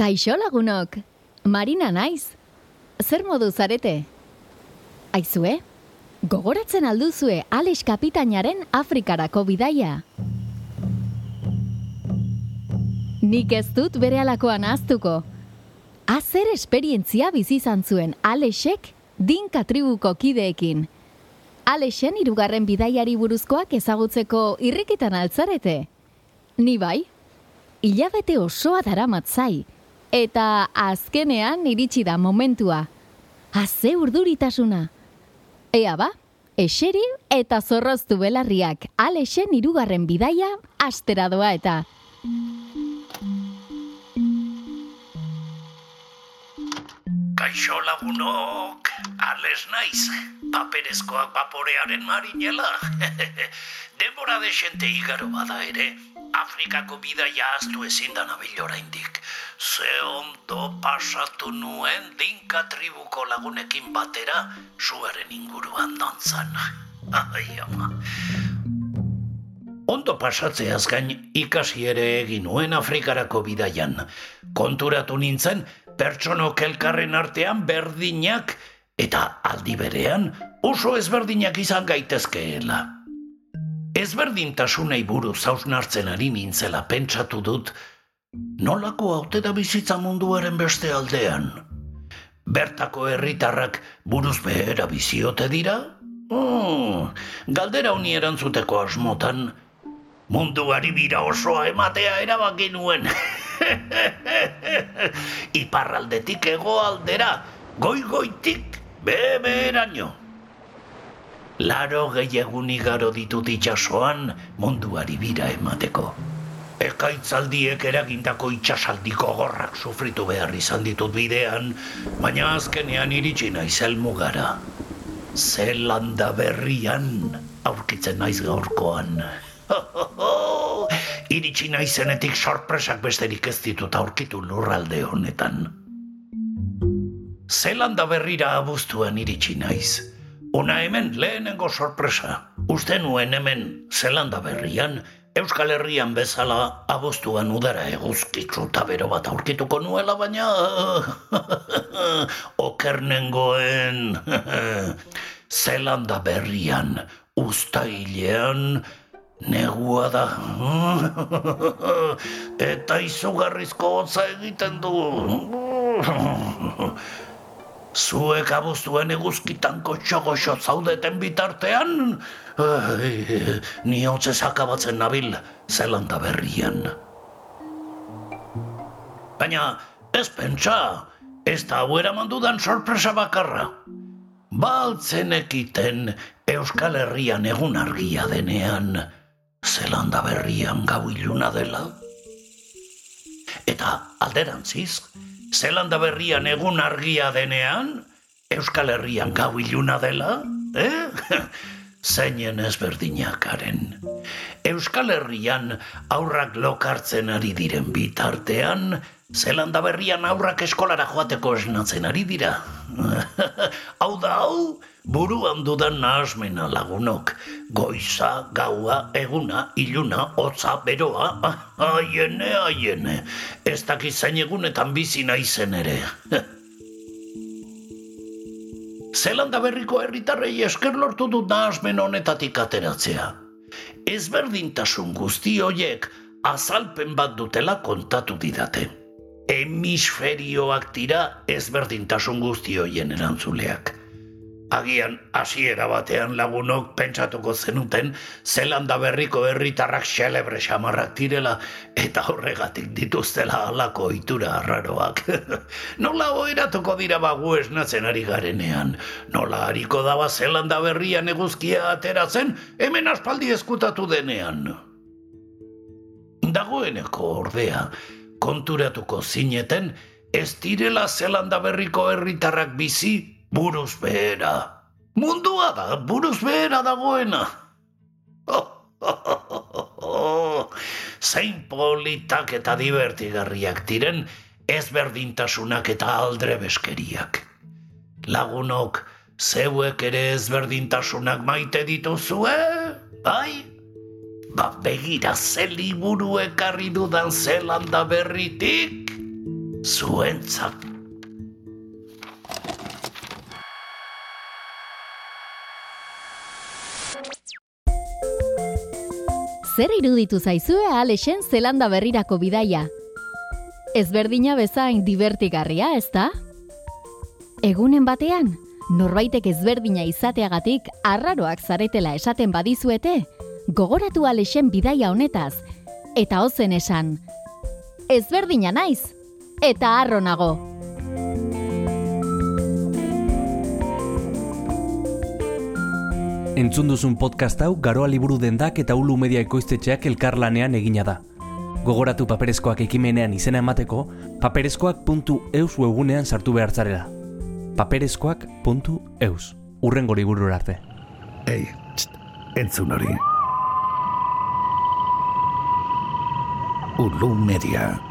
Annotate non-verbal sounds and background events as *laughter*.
Kaixo lagunok, Marina naiz. Zer modu zarete? Aizue, gogoratzen alduzue Alex Kapitainaren Afrikarako bidaia. Nik ez dut bere alakoan aztuko. Azer esperientzia bizi izan zuen Alexek dinka tribuko kideekin. Alexen irugarren bidaiari buruzkoak ezagutzeko irrikitan altzarete. Ni bai, hilabete osoa daramat zai, eta azkenean iritsi da momentua. Haze urduritasuna. Ea ba, eseri eta zorroztu belarriak Alexen irugarren bidaia astera doa eta. Kaixo lagunok, ales naiz, paperezkoak vaporearen marinela. *laughs* Denbora desente igaro bada ere, Afrikako bidaia aztu ezin da nabil oraindik. Ze ondo pasatu nuen dinka tribuko lagunekin batera zuaren inguruan dantzan. *laughs* Ai, ama. Ondo pasatzeaz gain ikasi ere egin nuen Afrikarako bidaian. Konturatu nintzen pertsonok elkarren artean berdinak eta aldi berean oso ezberdinak izan gaitezkeela. Ezberdintasunei buruz hausnartzen ari nintzela pentsatu dut nolako haute da bizitza munduaren beste aldean. Bertako herritarrak buruz behera biziote dira? Oh, galdera honi erantzuteko asmotan, munduari bira osoa ematea erabaki nuen. *laughs* Iparraldetik hegoaldera, goi-goitik beberaino. Laro gehiagun igaro ditut itxasoan munduari bira emateko. Ekaitzaldiek eragindako itxasaldiko gorrak sufritu behar izan ditut bidean, baina azkenean iritsi naiz helmugara. Zelanda berrian aurkitzen naiz gaurkoan. Iritsi naizenetik sorpresak besterik ez ditut aurkitu lurralde honetan. Zelanda berrira abuztuan iritsi naiz. Una hemen lehenengo sorpresa. Uste nuen hemen Zelanda berrian, Euskal Herrian bezala abuztuan udara eguzkitzu eta bero bat aurkituko nuela, baina *laughs* okernengoen *laughs* Zelanda berrian, ustailean, negua da. *laughs* Eta izugarrizko hotza egiten du. Zuek abuztuen eguzkitan kotxo-goxo zaudeten bitartean, ai, ni hotze sakabatzen nabil zelanda berrian. Baina ez pentsa, ez da hau eraman sorpresa bakarra. Baltzen ekiten Euskal Herrian egun argia denean, zelanda berrian gau iluna dela. Eta alderantziz, Zelanda berrian egun argia denean, Euskal Herrian gau iluna dela, eh? *laughs* Zeinen ezberdinakaren. Euskal Herrian aurrak lokartzen ari diren bitartean, Zelanda berrian aurrak eskolara joateko esnatzen ari dira. *laughs* hau da hau, buruan dudan nahasmena lagunok. Goiza, gaua, eguna, iluna, hotza, beroa, *laughs* aiene, aiene. Ez dakiz zain egunetan bizi naizen ere. *laughs* Zelanda berriko herritarrei esker lortu dut nahasmen honetatik ateratzea. Ezberdintasun guzti hoiek azalpen bat dutela kontatu didate. Hemisferioak dira ezberdintasun guzti hoien erantzuleak. Agian hasiera batean lagunok pentsatuko zenuten Zelanda berriko herritarrak xelebre xamarrak direla eta horregatik dituztela halako ohitura arraroak. *laughs* Nola oheratuko dira bagu esnatzen ari garenean? Nola hariko daba Zelanda berrian eguzkia ateratzen hemen aspaldi eskutatu denean? Dagoeneko ordea, konturatuko zineten ez direla Zelanda berriko herritarrak bizi buruz behera. Mundua da, buruz behera dagoena. Zein politak eta divertigarriak diren ezberdintasunak eta aldre beskeriak. Lagunok, zeuek ere ezberdintasunak maite dituzue? Bai? Ba begira ze liburu ekarri dudan zelanda berritik? zuentzat. Zer iruditu zaizue Alexen Zelanda berrirako bidaia? Ezberdina bezain divertigarria, ezta? Egunen batean, norbaitek ezberdina izateagatik arraroak zaretela esaten badizuete, gogoratu Alexen bidaia honetaz, eta ozen esan, ezberdina naiz, eta harro Entzun duzun podcast hau garoa liburu dendak eta ulu media ekoiztetxeak elkarlanean egina da. Gogoratu paperezkoak ekimenean izena emateko, paperezkoak.eus webunean sartu behar zarela. paperezkoak.eus Urrengo liburu arte. Ei, txt, entzun hori. Ulu media.